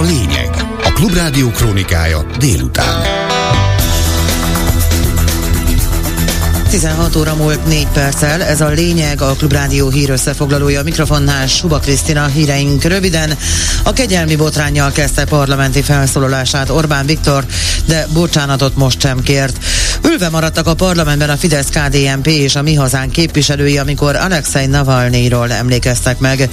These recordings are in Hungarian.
a lényeg. A Klubrádió krónikája délután. 16 óra múlt 4 perccel, ez a lényeg, a Klubrádió hír összefoglalója mikrofonnál Suba Krisztina híreink röviden. A kegyelmi botránnyal kezdte parlamenti felszólalását Orbán Viktor, de bocsánatot most sem kért. Ülve maradtak a parlamentben a Fidesz KDNP és a Mi Hazánk képviselői, amikor Alexei Navalnyról emlékeztek meg.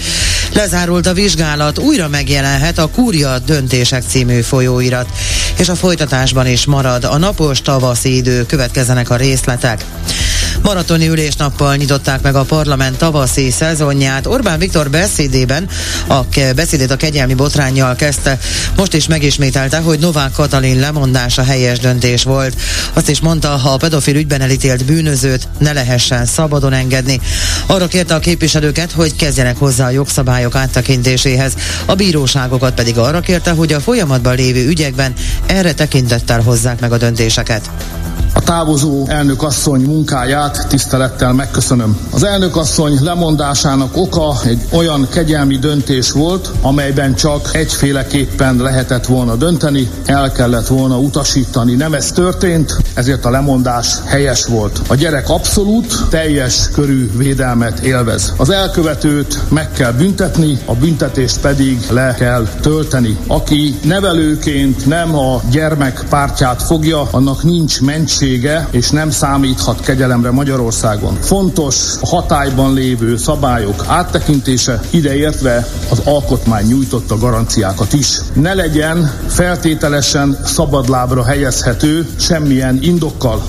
Lezárult a vizsgálat, újra megjelenhet a Kúria Döntések című folyóirat, és a folytatásban is marad a napos tavaszi idő, következenek a részletek. Maratoni ülésnappal nyitották meg a parlament tavaszi szezonját. Orbán Viktor beszédében a beszédét a kegyelmi botránnyal kezdte. Most is megismételte, hogy Novák Katalin lemondása helyes döntés volt. Azt is mondta, ha a pedofil ügyben elítélt bűnözőt ne lehessen szabadon engedni. Arra kérte a képviselőket, hogy kezdjenek hozzá a jogszabályok áttekintéséhez. A bíróságokat pedig arra kérte, hogy a folyamatban lévő ügyekben erre tekintettel hozzák meg a döntéseket. Távozó elnök asszony munkáját tisztelettel megköszönöm. Az elnök asszony lemondásának oka egy olyan kegyelmi döntés volt, amelyben csak egyféleképpen lehetett volna dönteni, el kellett volna utasítani. Nem ez történt, ezért a lemondás helyes volt. A gyerek abszolút, teljes körű védelmet élvez. Az elkövetőt meg kell büntetni, a büntetést pedig le kell tölteni. Aki nevelőként nem a gyermek pártját fogja, annak nincs mentség szüksége, és nem számíthat kegyelemre Magyarországon. Fontos a hatályban lévő szabályok áttekintése, ideértve az alkotmány nyújtotta garanciákat is. Ne legyen feltételesen szabadlábra helyezhető semmilyen indokkal.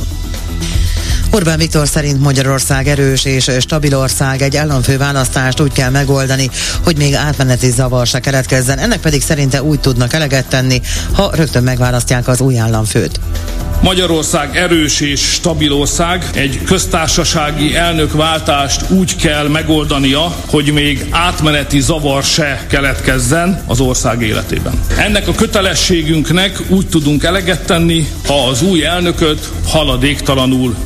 Orbán Viktor szerint Magyarország erős és stabil ország, egy államfő választást úgy kell megoldani, hogy még átmeneti zavar se keletkezzen, ennek pedig szerinte úgy tudnak eleget tenni, ha rögtön megválasztják az új államfőt. Magyarország erős és stabil ország, egy köztársasági elnökváltást úgy kell megoldania, hogy még átmeneti zavar se keletkezzen az ország életében. Ennek a kötelességünknek úgy tudunk eleget tenni, ha az új elnököt haladéktalanul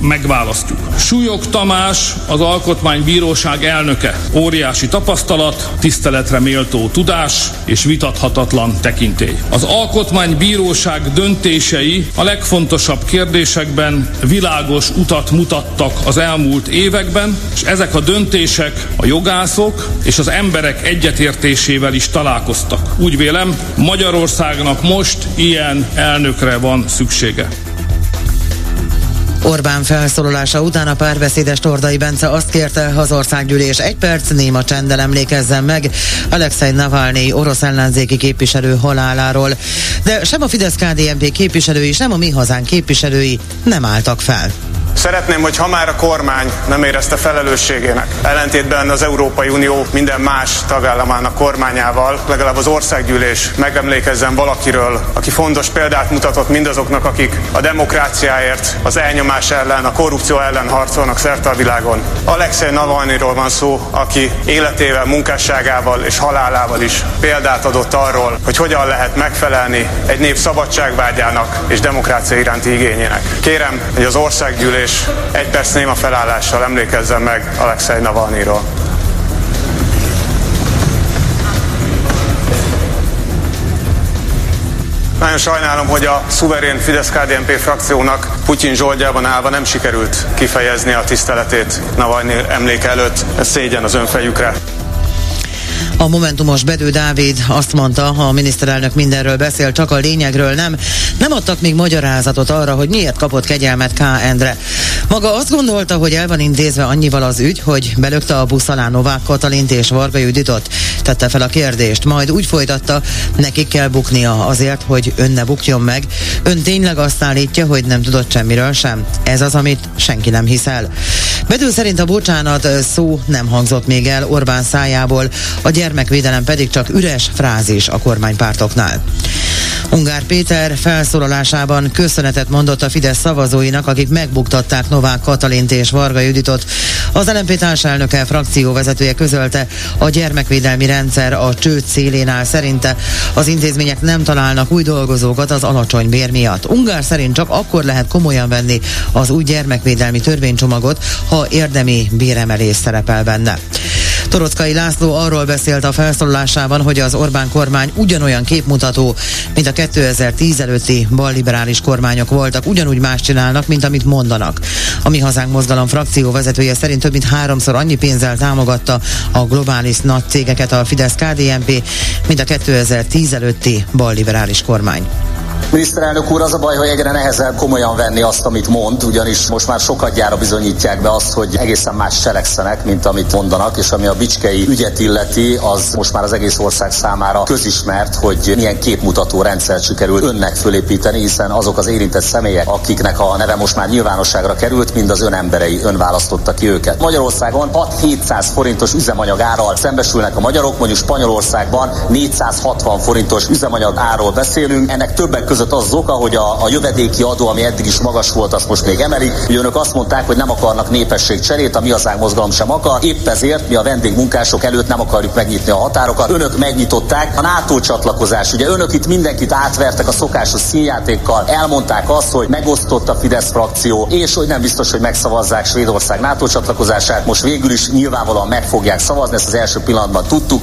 megválasztjuk. Súlyog Tamás az Alkotmánybíróság elnöke. Óriási tapasztalat, tiszteletre méltó tudás és vitathatatlan tekintély. Az Alkotmánybíróság döntései a legfontosabb kérdésekben világos utat mutattak az elmúlt években, és ezek a döntések a jogászok és az emberek egyetértésével is találkoztak. Úgy vélem, Magyarországnak most ilyen elnökre van szüksége. Orbán felszólalása után a párbeszédes Tordai Bence azt kérte, az országgyűlés egy perc néma csenddel emlékezzen meg Alexei Navalnyi orosz ellenzéki képviselő haláláról. De sem a fidesz KDNP képviselői, sem a Mi Hazánk képviselői nem álltak fel. Szeretném, hogy ha már a kormány nem érezte felelősségének, ellentétben az Európai Unió minden más tagállamának kormányával, legalább az országgyűlés megemlékezzen valakiről, aki fontos példát mutatott mindazoknak, akik a demokráciáért, az elnyomás ellen, a korrupció ellen harcolnak szerte a világon. Alexei Navalnyiról van szó, aki életével, munkásságával és halálával is példát adott arról, hogy hogyan lehet megfelelni egy nép szabadságvágyának és demokrácia iránti igényének. Kérem, hogy az országgyűlés és egy perc néma felállással emlékezzen meg Alexei Navalnyiról. Nagyon sajnálom, hogy a szuverén Fidesz-KDNP frakciónak Putyin zsoldjában állva nem sikerült kifejezni a tiszteletét Navalnyi emléke előtt. Ez szégyen az önfejükre. A Momentumos Bedő Dávid azt mondta, ha a miniszterelnök mindenről beszél, csak a lényegről nem. Nem adtak még magyarázatot arra, hogy miért kapott kegyelmet K. Endre. Maga azt gondolta, hogy el van intézve annyival az ügy, hogy belökte a busz alá Novák Katalint és Varga Juditot. Tette fel a kérdést, majd úgy folytatta, nekik kell buknia azért, hogy ön ne bukjon meg. Ön tényleg azt állítja, hogy nem tudott semmiről sem. Ez az, amit senki nem hiszel. Bedő szerint a bocsánat szó nem hangzott még el Orbán szájából, a gyermekvédelem pedig csak üres frázis a kormánypártoknál. Ungár Péter felszólalásában köszönetet mondott a Fidesz szavazóinak, akik megbuktatták Novák Katalint és Varga Juditot. Az LNP társelnöke frakcióvezetője közölte, a gyermekvédelmi rendszer a csőd szélén áll szerinte. Az intézmények nem találnak új dolgozókat az alacsony bér miatt. Ungár szerint csak akkor lehet komolyan venni az új gyermekvédelmi törvénycsomagot, ha érdemi béremelés szerepel benne. Torockai László arról beszélt a felszólalásában, hogy az Orbán kormány ugyanolyan képmutató, mint a 2010 előtti balliberális kormányok voltak, ugyanúgy más csinálnak, mint amit mondanak. A Mi Hazánk Mozgalom frakció vezetője szerint több mint háromszor annyi pénzzel támogatta a globális nagy cégeket a Fidesz-KDNP, mint a 2010 előtti balliberális kormány. Miniszterelnök úr, az a baj, hogy egyre nehezebb komolyan venni azt, amit mond, ugyanis most már gyára bizonyítják be azt, hogy egészen más cselekszenek, mint amit mondanak, és ami a bicskei ügyet illeti, az most már az egész ország számára közismert, hogy milyen képmutató rendszer sikerül önnek fölépíteni, hiszen azok az érintett személyek, akiknek a neve most már nyilvánosságra került, mind az ön emberei, ön választotta ki őket. Magyarországon 6-700 forintos üzemanyag árral szembesülnek a magyarok, mondjuk Spanyolországban 460 forintos üzemanyag árról beszélünk, ennek többek között az, az oka, hogy a, a jövedéki adó, ami eddig is magas volt, azt most még emelik. Ugye önök azt mondták, hogy nem akarnak népességcserét, a mi az mozgalom sem akar. Épp ezért mi a vendégmunkások előtt nem akarjuk megnyitni a határokat. Önök megnyitották a NATO csatlakozás. Ugye önök itt mindenkit átvertek a szokásos színjátékkal, elmondták azt, hogy megosztott a Fidesz frakció, és hogy nem biztos, hogy megszavazzák Svédország NATO csatlakozását. Most végül is nyilvánvalóan meg fogják szavazni, ezt az első pillanatban tudtuk.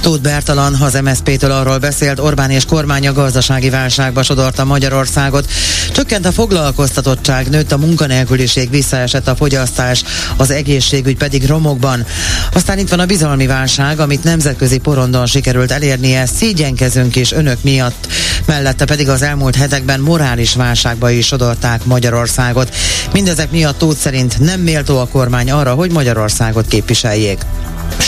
Tóth Bertalan az MSZP-től arról beszélt, Orbán és kormánya gazdasági válságba sodorta Magyarországot. Csökkent a foglalkoztatottság, nőtt a munkanélküliség, visszaesett a fogyasztás, az egészségügy pedig romokban. Aztán itt van a bizalmi válság, amit nemzetközi porondon sikerült elérnie, szégyenkezünk is önök miatt. Mellette pedig az elmúlt hetekben morális válságba is sodorták Magyarországot. Mindezek miatt Tóth szerint nem méltó a kormány arra, hogy Magyarországot képviseljék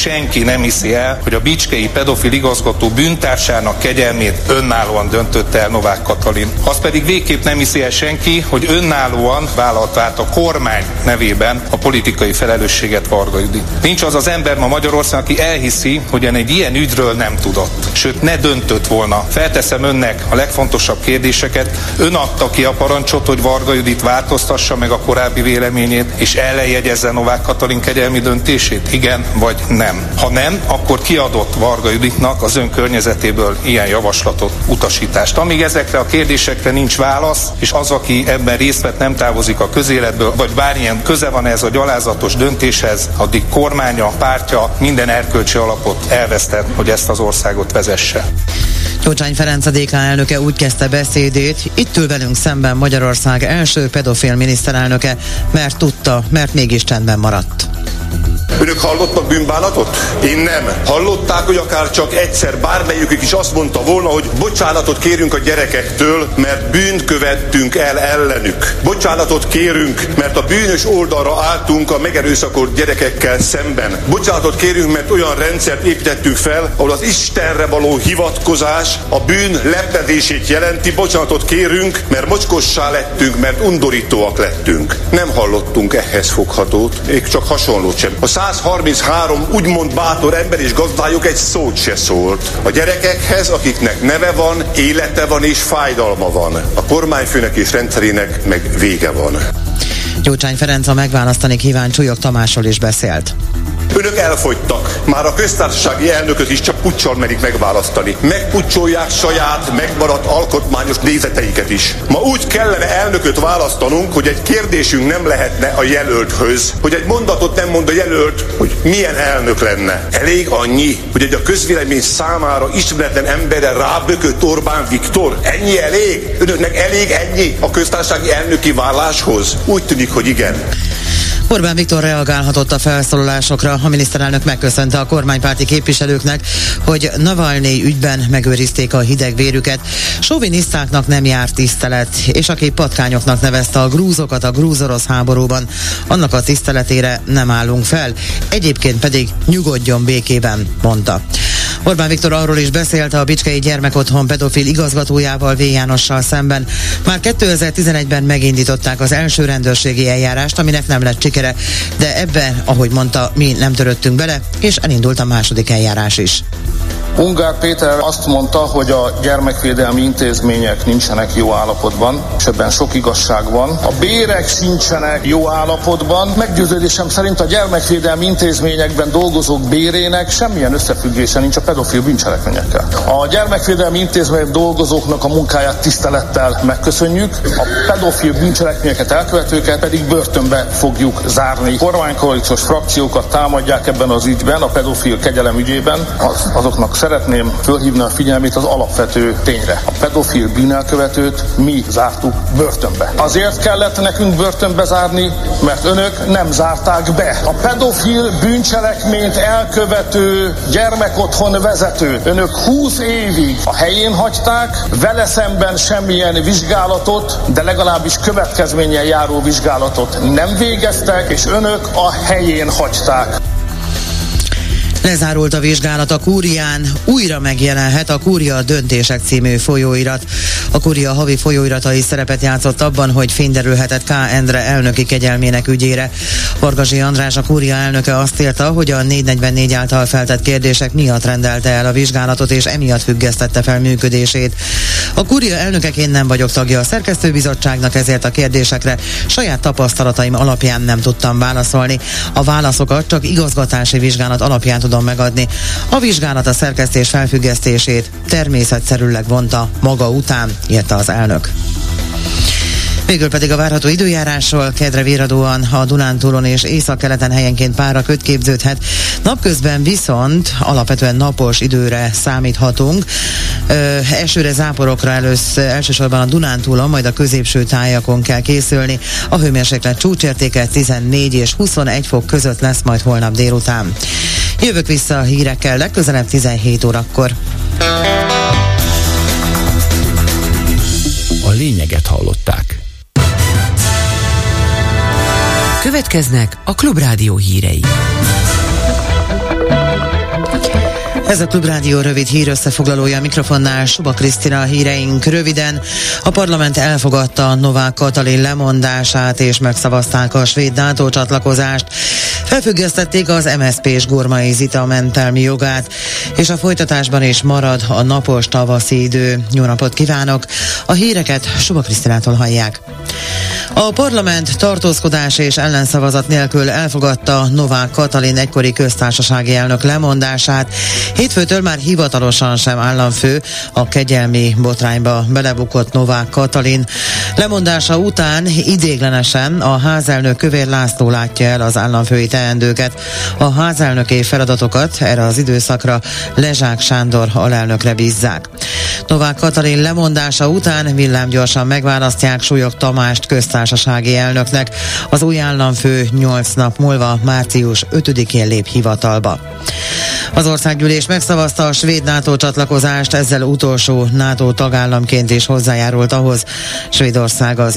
senki nem hiszi el, hogy a Bicskei pedofil igazgató bűntársának kegyelmét önállóan döntötte el Novák Katalin. Az pedig végképp nem hiszi el senki, hogy önállóan vállalta át a kormány nevében a politikai felelősséget Varga Judit. Nincs az az ember ma Magyarország, aki elhiszi, hogy egy ilyen ügyről nem tudott. Sőt, ne döntött volna. Felteszem önnek a legfontosabb kérdéseket. Ön adta ki a parancsot, hogy Varga Judit változtassa meg a korábbi véleményét, és ellenjegyezze Novák Katalin kegyelmi döntését? Igen vagy nem. Ha nem, akkor kiadott Varga Juditnak az ön környezetéből ilyen javaslatot, utasítást. Amíg ezekre a kérdésekre nincs válasz, és az, aki ebben részt vett, nem távozik a közéletből, vagy bármilyen köze van ez a gyalázatos döntéshez, addig kormánya, pártja minden erkölcsi alapot elvesztett, hogy ezt az országot vezesse. Gyurcsány Ferenc a DK elnöke úgy kezdte beszédét, itt ül velünk szemben Magyarország első pedofil miniszterelnöke, mert tudta, mert mégis csendben maradt. Önök hallottak bűnbánatot? Én nem. Hallották, hogy akár csak egyszer bármelyikük is azt mondta volna, hogy bocsánatot kérünk a gyerekektől, mert bűnt követtünk el ellenük. Bocsánatot kérünk, mert a bűnös oldalra álltunk a megerőszakolt gyerekekkel szemben. Bocsánatot kérünk, mert olyan rendszert építettünk fel, ahol az Istenre való hivatkozás a bűn lepedését jelenti. Bocsánatot kérünk, mert mocskossá lettünk, mert undorítóak lettünk. Nem hallottunk ehhez foghatót, még csak hasonlót sem. A 133 úgymond bátor ember és gazdájuk egy szót se szólt. A gyerekekhez, akiknek neve van, élete van és fájdalma van. A kormányfőnek és rendszerének meg vége van. Gyurcsány Ferenc a megválasztani kívánt Csúlyog Tamásról is beszélt. Önök elfogytak. Már a köztársasági elnököt is csak puccsal merik megválasztani. Megpucsolják saját, megmaradt alkotmányos nézeteiket is. Ma úgy kellene elnököt választanunk, hogy egy kérdésünk nem lehetne a jelölthöz, hogy egy mondatot nem mond a jelölt, hogy milyen elnök lenne. Elég annyi, hogy egy a közvélemény számára ismeretlen emberre rábökött Orbán Viktor. Ennyi elég? Önöknek elég ennyi a köztársasági elnöki válláshoz? Úgy tűnik, hogy igen. Orbán Viktor reagálhatott a felszólalásokra. A miniszterelnök megköszönte a kormánypárti képviselőknek, hogy Navalnyi ügyben megőrizték a hideg vérüket. Sovinisztáknak nem járt tisztelet, és aki patkányoknak nevezte a grúzokat a grúzorosz háborúban, annak a tiszteletére nem állunk fel. Egyébként pedig nyugodjon békében, mondta. Orbán Viktor arról is beszélt a Bicskei Gyermekotthon pedofil igazgatójával V. Jánossal szemben. Már 2011-ben megindították az első rendőrségi eljárást, aminek nem lett sikere, de ebbe, ahogy mondta, mi nem töröttünk bele, és elindult a második eljárás is. Ungár Péter azt mondta, hogy a gyermekvédelmi intézmények nincsenek jó állapotban, és ebben sok igazság van. A bérek sincsenek jó állapotban. Meggyőződésem szerint a gyermekvédelmi intézményekben dolgozók bérének semmilyen összefüggése nincs a pedofil bűncselekményekkel. A gyermekvédelmi intézmények dolgozóknak a munkáját tisztelettel megköszönjük, a pedofil bűncselekményeket elkövetőket pedig börtönbe fogjuk zárni. Kormánykoalíciós frakciókat támadják ebben az ügyben, a pedofil kegyelem ügyében, az, azoknak szeretném fölhívni a figyelmét az alapvető tényre. A pedofil bűnelkövetőt mi zártuk börtönbe. Azért kellett nekünk börtönbe zárni, mert önök nem zárták be. A pedofil bűncselekményt elkövető gyermekotthon vezető önök 20 évig a helyén hagyták, vele szemben semmilyen vizsgálatot, de legalábbis következménnyel járó vizsgálatot nem végeztek, és önök a helyén hagyták. Lezárult a vizsgálat a Kúrián, újra megjelenhet a Kúria Döntések című folyóirat. A Kúria havi folyóiratai szerepet játszott abban, hogy fényderülhetett K. Endre elnöki kegyelmének ügyére. Vargazsi András, a Kúria elnöke azt írta, hogy a 444 által feltett kérdések miatt rendelte el a vizsgálatot, és emiatt függesztette fel működését. A Kúria elnökeként nem vagyok tagja a szerkesztőbizottságnak, ezért a kérdésekre saját tapasztalataim alapján nem tudtam válaszolni. A válaszokat csak igazgatási vizsgálat alapján tudom megadni. A vizsgálat a szerkesztés felfüggesztését természetszerűleg vonta maga után, írta az elnök. Végül pedig a várható időjárásról kedre véradóan a Dunántúlon és északkeleten helyenként pára köt képződhet. Napközben viszont alapvetően napos időre számíthatunk. Ö, esőre, záporokra először, elsősorban a Dunántúlon, majd a középső tájakon kell készülni. A hőmérséklet csúcsértéke 14 és 21 fok között lesz majd holnap délután. Jövök vissza a hírekkel legközelebb 17 órakor. A lényeget hallották. Következnek a Klubrádió hírei. Ez a Klubrádió rövid hír összefoglalója a mikrofonnál Suba Krisztina a híreink röviden. A parlament elfogadta Novák Katalin lemondását és megszavazták a svéd NATO csatlakozást. Felfüggesztették az MSZP és Gormai Zita mentelmi jogát, és a folytatásban is marad a napos tavaszi idő. Jó napot kívánok! A híreket Suba Krisztinától hallják. A parlament tartózkodás és ellenszavazat nélkül elfogadta Novák Katalin egykori köztársasági elnök lemondását. Hétfőtől már hivatalosan sem államfő a kegyelmi botrányba belebukott Novák Katalin. Lemondása után idéglenesen a házelnök Kövér László látja el az államfői teendőket. A házelnöki feladatokat erre az időszakra Lezsák Sándor alelnökre bízzák. Novák Katalin lemondása után villámgyorsan megválasztják Súlyog Tamást köztársasági elnöknek. Az új államfő 8 nap múlva március 5-én lép hivatalba. Az országgyűlés megszavazta a svéd NATO csatlakozást, ezzel utolsó NATO tagállamként is hozzájárult ahhoz, Svédország az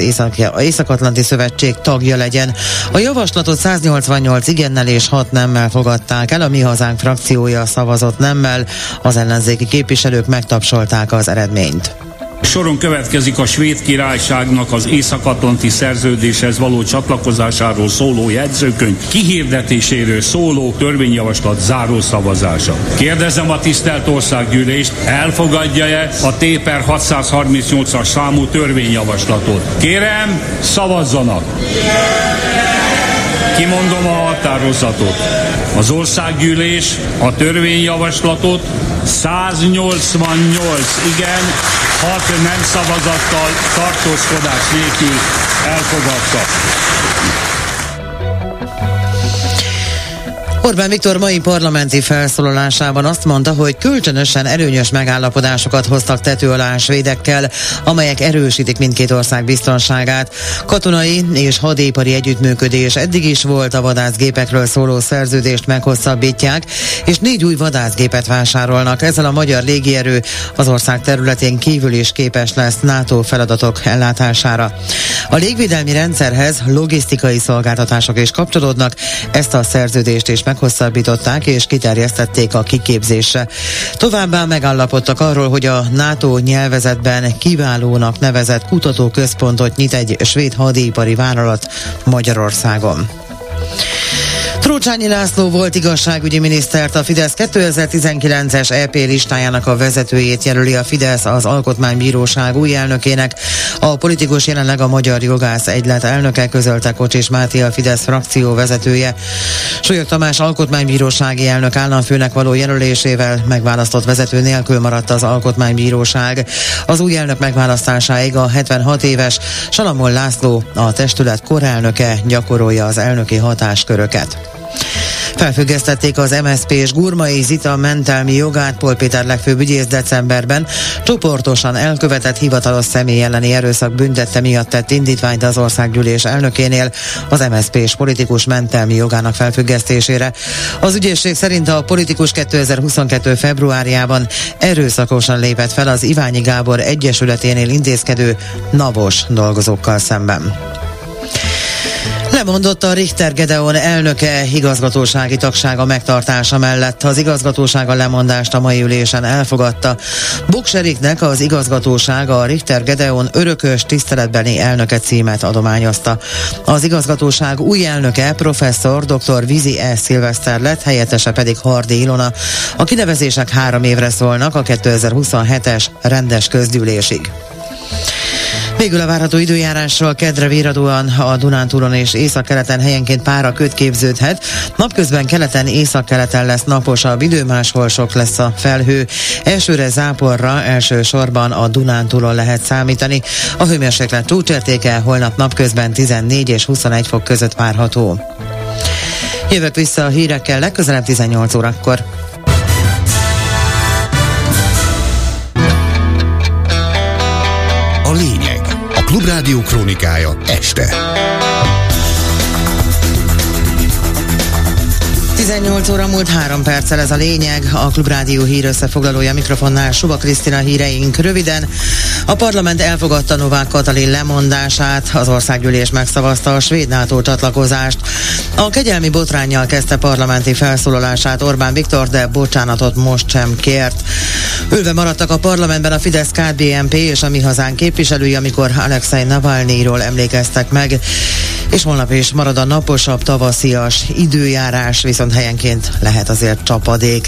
Észak-Atlanti Szövetség tagja legyen. A javaslatot 188 igennel és 6 nemmel fogadták el, a Mi Hazánk frakciója szavazott nemmel, az ellenzéki képviselők megtapsolták az eredményt. Soron következik a svéd királyságnak az Észak-Atlanti szerződéshez való csatlakozásáról szóló jegyzőkönyv kihirdetéséről szóló törvényjavaslat záró szavazása. Kérdezem a tisztelt országgyűlést, elfogadja-e a Téper 638-as számú törvényjavaslatot? Kérem, szavazzanak! Kimondom a határozatot. Az országgyűlés a törvényjavaslatot 188 igen, 6 nem szavazattal tartózkodás nélkül elfogadta. Orbán Viktor mai parlamenti felszólalásában azt mondta, hogy kölcsönösen erőnyös megállapodásokat hoztak tető alá svédekkel, amelyek erősítik mindkét ország biztonságát. Katonai és hadipari együttműködés eddig is volt a vadászgépekről szóló szerződést meghosszabbítják, és négy új vadászgépet vásárolnak. Ezzel a magyar légierő az ország területén kívül is képes lesz NATO feladatok ellátására. A légvédelmi rendszerhez logisztikai szolgáltatások is kapcsolódnak, ezt a szerződést is meg meghosszabbították és kiterjesztették a kiképzésre. Továbbá megállapodtak arról, hogy a NATO nyelvezetben kiválónak nevezett kutatóközpontot nyit egy svéd hadipari vállalat Magyarországon. Trócsányi László volt igazságügyi minisztert, a Fidesz 2019-es EP listájának a vezetőjét jelöli a Fidesz az Alkotmánybíróság új elnökének. A politikus jelenleg a Magyar Jogász Egylet elnöke közölte Kocsis Máté a Fidesz frakció vezetője. Solyog Tamás Alkotmánybírósági elnök államfőnek való jelölésével megválasztott vezető nélkül maradt az Alkotmánybíróság. Az új elnök megválasztásáig a 76 éves Salamon László, a testület korelnöke gyakorolja az elnöki hatásköröket. Felfüggesztették az MSZP és Gurmai Zita mentelmi jogát Pol Péter legfőbb ügyész decemberben. Csoportosan elkövetett hivatalos személy elleni erőszak büntette miatt tett indítványt az országgyűlés elnökénél az MSZP és politikus mentelmi jogának felfüggesztésére. Az ügyészség szerint a politikus 2022. februárjában erőszakosan lépett fel az Iványi Gábor Egyesületénél intézkedő navos dolgozókkal szemben. Lemondott a Richter Gedeon elnöke igazgatósági tagsága megtartása mellett. Az igazgatóság lemondást a mai ülésen elfogadta. Bukseriknek az igazgatóság a Richter Gedeon örökös tiszteletbeni elnöke címet adományozta. Az igazgatóság új elnöke professzor dr. Vizi E. Szilveszter lett, helyettese pedig Hardi Ilona. A kinevezések három évre szólnak a 2027-es rendes közgyűlésig. Végül a várható időjárásról kedre véradóan a Dunántúlon és északkeleten helyenként pára köt képződhet. Napközben keleten, északkeleten lesz naposabb idő, máshol sok lesz a felhő. Elsőre záporra, elsősorban a Dunántúlon lehet számítani. A hőmérséklet csúcsértéke holnap napközben 14 és 21 fok között várható. Jövök vissza a hírekkel legközelebb 18 órakor. A lényeg Klubrádió krónikája este. 18 óra múlt három perccel ez a lényeg. A Klubrádió hír összefoglalója mikrofonnál Suba Krisztina híreink röviden. A parlament elfogadta Novák Katalin lemondását, az országgyűlés megszavazta a svéd NATO csatlakozást. A kegyelmi botrányjal kezdte parlamenti felszólalását Orbán Viktor, de bocsánatot most sem kért. Ülve maradtak a parlamentben a Fidesz KDNP és a Mi Hazán képviselői, amikor Alexei Navalnyíról emlékeztek meg, és holnap is marad a naposabb tavaszias időjárás, viszont helyenként lehet azért csapadék.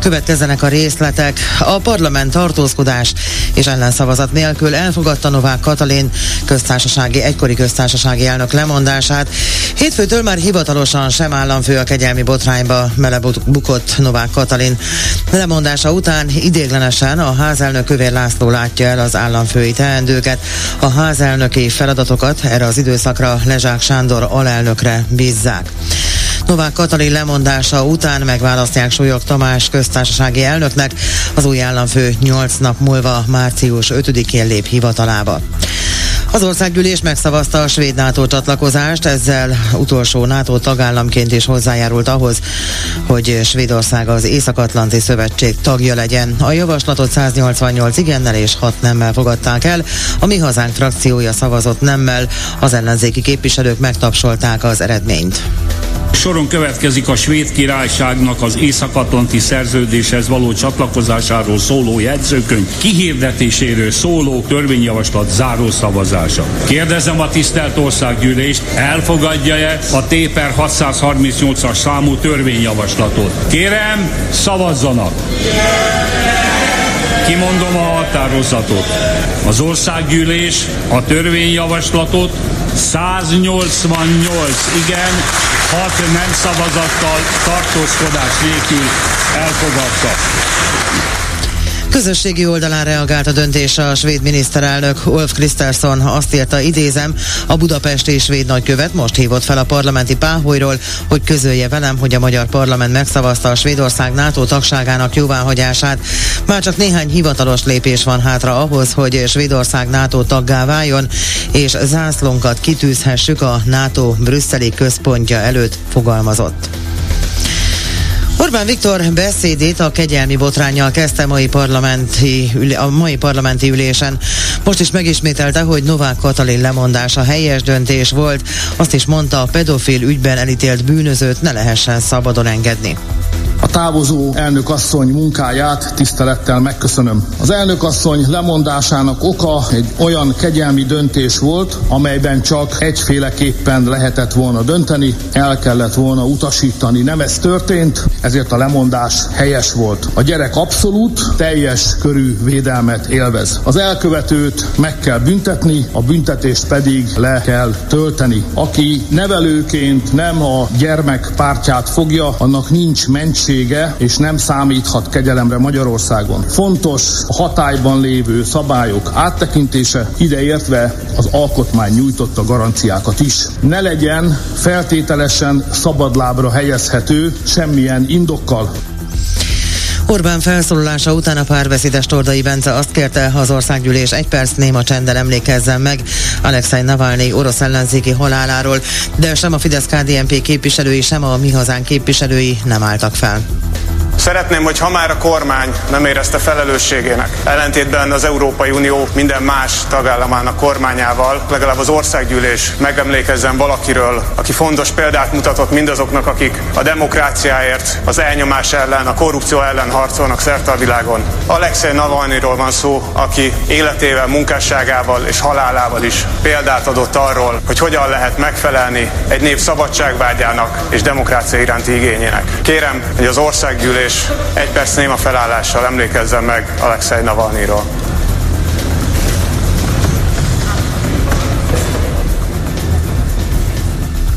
Következzenek a részletek. A parlament tartózkodás és ellenszavazat nélkül elfogadta Novák Katalin köztársasági, egykori köztársasági elnök lemondását. Hétfőtől már hivatalosan sem államfő a kegyelmi botrányba melebukott Novák Katalin. Lemondása után idéglenesen a házelnök Kövér László látja el az államfői teendőket. A házelnöki feladatokat erre az időszakra Lezsák Sándor alelnökre bízzák. Novák Katalin lemondása után megválasztják Súlyog Tamás köztársasági elnöknek, az új államfő 8 nap múlva március 5-én lép hivatalába. Az országgyűlés megszavazta a svéd NATO csatlakozást, ezzel utolsó NATO tagállamként is hozzájárult ahhoz, hogy Svédország az Észak-Atlanti Szövetség tagja legyen. A javaslatot 188 igennel és 6 nemmel fogadták el, a Mi Hazánk frakciója szavazott nemmel, az ellenzéki képviselők megtapsolták az eredményt. Soron következik a svéd királyságnak az Észak-Atlanti szerződéshez való csatlakozásáról szóló jegyzőkönyv kihirdetéséről szóló törvényjavaslat záró szavazása. Kérdezem a tisztelt országgyűlést, elfogadja-e a Téper 638-as számú törvényjavaslatot? Kérem, szavazzanak! Kimondom a határozatot. Az országgyűlés a törvényjavaslatot 188 igen, 6 nem szavazattal tartózkodás nélkül elfogadta. Közösségi oldalán reagált a döntésre a svéd miniszterelnök Ulf Kristersson azt írta, idézem, a budapesti svéd nagykövet most hívott fel a parlamenti páholyról, hogy közölje velem, hogy a magyar parlament megszavazta a Svédország NATO tagságának jóváhagyását. Már csak néhány hivatalos lépés van hátra ahhoz, hogy Svédország NATO taggá váljon, és zászlónkat kitűzhessük a NATO brüsszeli központja előtt fogalmazott. Orbán Viktor beszédét a kegyelmi botrányjal kezdte mai parlamenti, a mai parlamenti ülésen. Most is megismételte, hogy Novák Katalin lemondása helyes döntés volt. Azt is mondta, a pedofil ügyben elítélt bűnözőt ne lehessen szabadon engedni. A távozó elnök asszony munkáját tisztelettel megköszönöm. Az elnök asszony lemondásának oka egy olyan kegyelmi döntés volt, amelyben csak egyféleképpen lehetett volna dönteni, el kellett volna utasítani. Nem ez történt, ezért a lemondás helyes volt. A gyerek abszolút, teljes körű védelmet élvez. Az elkövetőt meg kell büntetni, a büntetést pedig le kell tölteni. Aki nevelőként nem a gyermek pártját fogja, annak nincs mentsége, és nem számíthat kegyelemre Magyarországon. Fontos a hatályban lévő szabályok áttekintése, ideértve az alkotmány nyújtotta garanciákat is. Ne legyen feltételesen szabadlábra helyezhető semmilyen indokkal. Orbán felszólalása után a párbeszédes Tordai Bence azt kérte, az országgyűlés egy perc néma csendel emlékezzen meg Alexei Navalnyi orosz ellenzéki haláláról, de sem a Fidesz-KDNP képviselői, sem a Mi Hazánk képviselői nem álltak fel. Szeretném, hogy ha már a kormány nem érezte felelősségének, ellentétben az Európai Unió minden más tagállamának kormányával, legalább az országgyűlés megemlékezzen valakiről, aki fontos példát mutatott mindazoknak, akik a demokráciáért, az elnyomás ellen, a korrupció ellen harcolnak szerte a világon. Alexei Navalnyiról van szó, aki életével, munkásságával és halálával is példát adott arról, hogy hogyan lehet megfelelni egy nép szabadságvágyának és demokrácia iránti igényének. Kérem, hogy az országgyűlés és egy perc néma felállással emlékezzen meg Alexei Navalnyiról.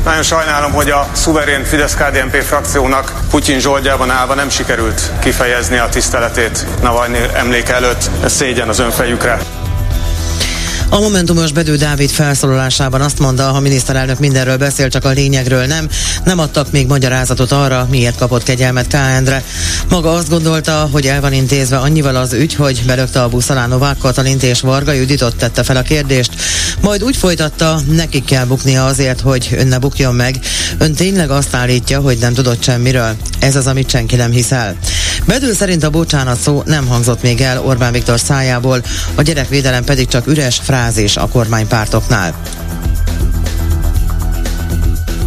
Nagyon sajnálom, hogy a szuverén Fidesz-KDNP frakciónak Putyin zsoldjában állva nem sikerült kifejezni a tiszteletét Navalnyi emléke előtt. Ez szégyen az önfejükre. A Momentumos Bedő Dávid felszólalásában azt mondta, a miniszterelnök mindenről beszél, csak a lényegről nem. Nem adtak még magyarázatot arra, miért kapott kegyelmet K. Endre. Maga azt gondolta, hogy el van intézve annyival az ügy, hogy belökte a busz alá Novák Katalint és Varga Juditot tette fel a kérdést. Majd úgy folytatta, nekik kell buknia azért, hogy ön ne bukjon meg. Ön tényleg azt állítja, hogy nem tudott semmiről. Ez az, amit senki nem hisz el. Bedül szerint a bocsánat szó nem hangzott még el Orbán Viktor szájából, a gyerekvédelem pedig csak üres frázis a kormánypártoknál.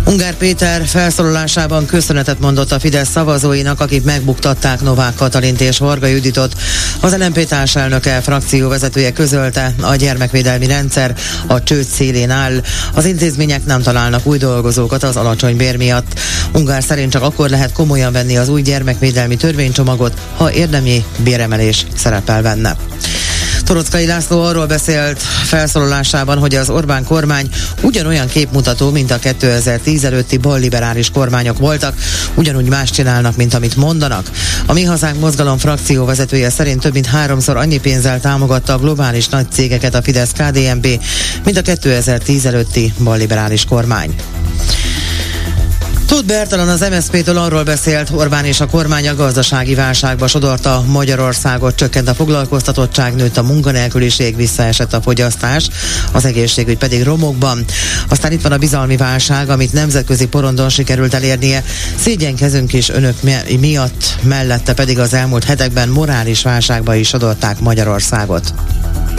Ungár Péter felszólalásában köszönetet mondott a Fidesz szavazóinak, akik megbuktatták Novák Katalint és Varga Juditot. Az LNP társelnöke, frakció vezetője közölte, a gyermekvédelmi rendszer a csőd szélén áll. Az intézmények nem találnak új dolgozókat az alacsony bér miatt. Ungár szerint csak akkor lehet komolyan venni az új gyermekvédelmi törvénycsomagot, ha érdemi béremelés szerepel benne. Torockai László arról beszélt felszólalásában, hogy az Orbán kormány ugyanolyan képmutató, mint a 2010 előtti balliberális kormányok voltak, ugyanúgy más csinálnak, mint amit mondanak. A Mi Hazánk mozgalom frakció vezetője szerint több mint háromszor annyi pénzzel támogatta a globális nagy cégeket a fidesz KDNP, mint a 2010 előtti balliberális kormány. Tud Bertalan az MSZP-től arról beszélt, Orbán és a kormány a gazdasági válságba sodorta Magyarországot, csökkent a foglalkoztatottság, nőtt a munkanélküliség, visszaesett a fogyasztás, az egészségügy pedig romokban. Aztán itt van a bizalmi válság, amit nemzetközi porondon sikerült elérnie. Szégyenkezünk is önök miatt, mellette pedig az elmúlt hetekben morális válságba is sodorták Magyarországot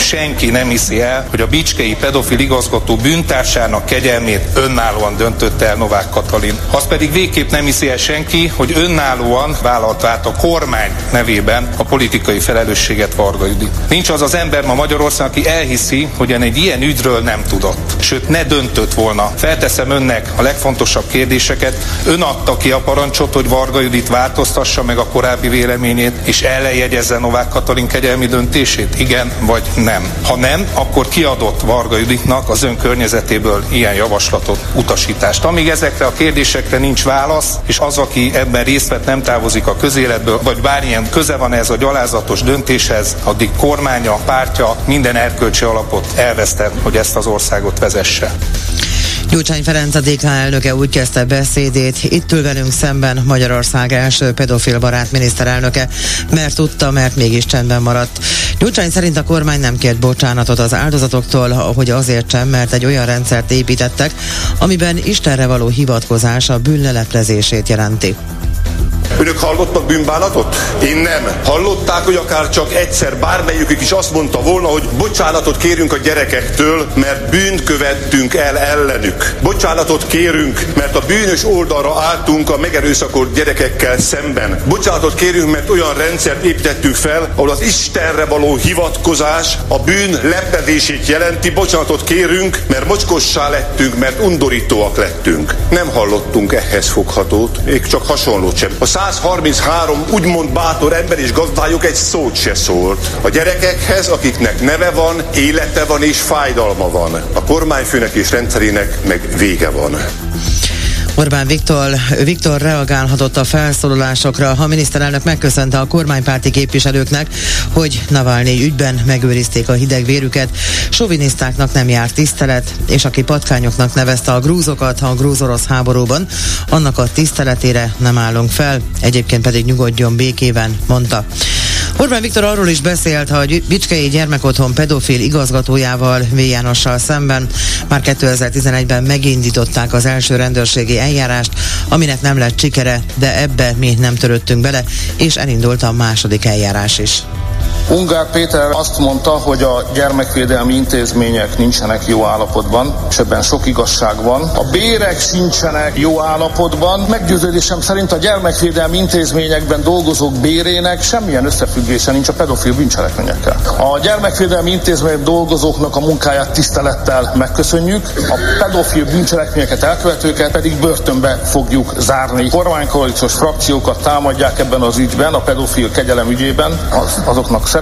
senki nem hiszi el, hogy a bicskei pedofil igazgató bűntársának kegyelmét önállóan döntötte el Novák Katalin. Az pedig végképp nem hiszi el senki, hogy önállóan vállalta át a kormány nevében a politikai felelősséget Varga Judit. Nincs az az ember ma Magyarországon, aki elhiszi, hogy egy ilyen ügyről nem tudott. Sőt, ne döntött volna. Felteszem önnek a legfontosabb kérdéseket. Ön adta ki a parancsot, hogy Varga Judit változtassa meg a korábbi véleményét, és ellenjegyezze Novák Katalin kegyelmi döntését? Igen vagy nem? Ha nem, akkor kiadott Varga Juditnak az ön környezetéből ilyen javaslatot, utasítást. Amíg ezekre a kérdésekre nincs válasz, és az, aki ebben részt vett, nem távozik a közéletből, vagy bármilyen köze van ez a gyalázatos döntéshez, addig kormánya, pártja minden erkölcsi alapot elvesztett, hogy ezt az országot vezesse. Gyurcsány Ferenc a DK elnöke úgy kezdte beszédét, itt ül velünk szemben Magyarország első pedofil barát miniszterelnöke, mert tudta, mert mégis csendben maradt. Gyurcsány szerint a kormány nem kért bocsánatot az áldozatoktól, hogy azért sem, mert egy olyan rendszert építettek, amiben Istenre való hivatkozás a bűnleleplezését jelenti. Önök hallottak bűnbánatot? Én nem. Hallották, hogy akár csak egyszer bármelyikük is azt mondta volna, hogy bocsánatot kérünk a gyerekektől, mert bűnt követtünk el ellenük. Bocsánatot kérünk, mert a bűnös oldalra álltunk a megerőszakolt gyerekekkel szemben. Bocsánatot kérünk, mert olyan rendszert építettünk fel, ahol az Istenre való hivatkozás a bűn lepedését jelenti. Bocsánatot kérünk, mert mocskossá lettünk, mert undorítóak lettünk. Nem hallottunk ehhez foghatót, még csak hasonlót sem. A 133 úgymond bátor ember és gazdájuk egy szót se szólt. A gyerekekhez, akiknek neve van, élete van és fájdalma van. A kormányfőnek és rendszerének meg vége van. Orbán Viktor, Viktor reagálhatott a felszólalásokra. A miniszterelnök megköszönte a kormánypárti képviselőknek, hogy Navalnyi ügyben megőrizték a hideg vérüket. Sovinisztáknak nem járt tisztelet, és aki patkányoknak nevezte a grúzokat a grúz-orosz háborúban, annak a tiszteletére nem állunk fel, egyébként pedig nyugodjon békében, mondta. Orbán Viktor arról is beszélt, hogy Bicskei gyermekotthon pedofil igazgatójával V. Jánossal szemben már 2011-ben megindították az első rendőrségi eljárást, aminek nem lett sikere, de ebbe mi nem töröttünk bele, és elindult a második eljárás is. Ungár Péter azt mondta, hogy a gyermekvédelmi intézmények nincsenek jó állapotban, és ebben sok igazság van. A bérek sincsenek jó állapotban. Meggyőződésem szerint a gyermekvédelmi intézményekben dolgozók bérének semmilyen összefüggése nincs a pedofil bűncselekményekkel. A gyermekvédelmi intézmények dolgozóknak a munkáját tisztelettel megköszönjük, a pedofil bűncselekményeket elkövetőket pedig börtönbe fogjuk zárni. Kormánykoalíciós frakciókat támadják ebben az ügyben, a pedofil kegyelem ügyében, az, azoknak szeretném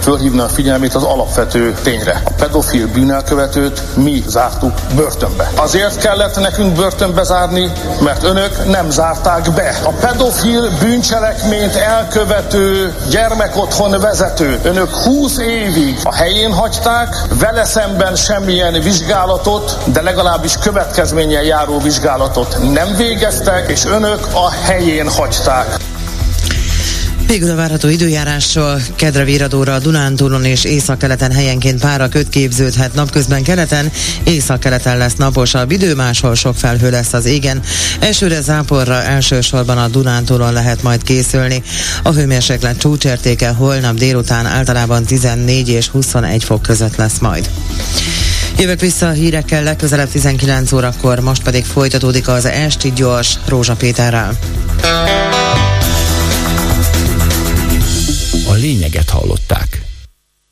fölhívni a figyelmét az alapvető tényre. A pedofil bűnelkövetőt mi zártuk börtönbe. Azért kellett nekünk börtönbe zárni, mert önök nem zárták be. A pedofil bűncselekményt elkövető gyermekotthon vezető önök 20 évig a helyén hagyták, vele szemben semmilyen vizsgálatot, de legalábbis következménnyel járó vizsgálatot nem végeztek, és önök a helyén hagyták. Végül a várható időjárásról kedre viradóra a Dunántúlon és északkeleten helyenként pára köt képződhet. Napközben keleten, északkeleten lesz naposabb idő, máshol sok felhő lesz az égen. Esőre, záporra elsősorban a Dunántúlon lehet majd készülni. A hőmérséklet csúcsértéke holnap délután általában 14 és 21 fok között lesz majd. Jövök vissza a hírekkel legközelebb 19 órakor, most pedig folytatódik az Esti Gyors Rózsa Péterrel. Lényeget hallották.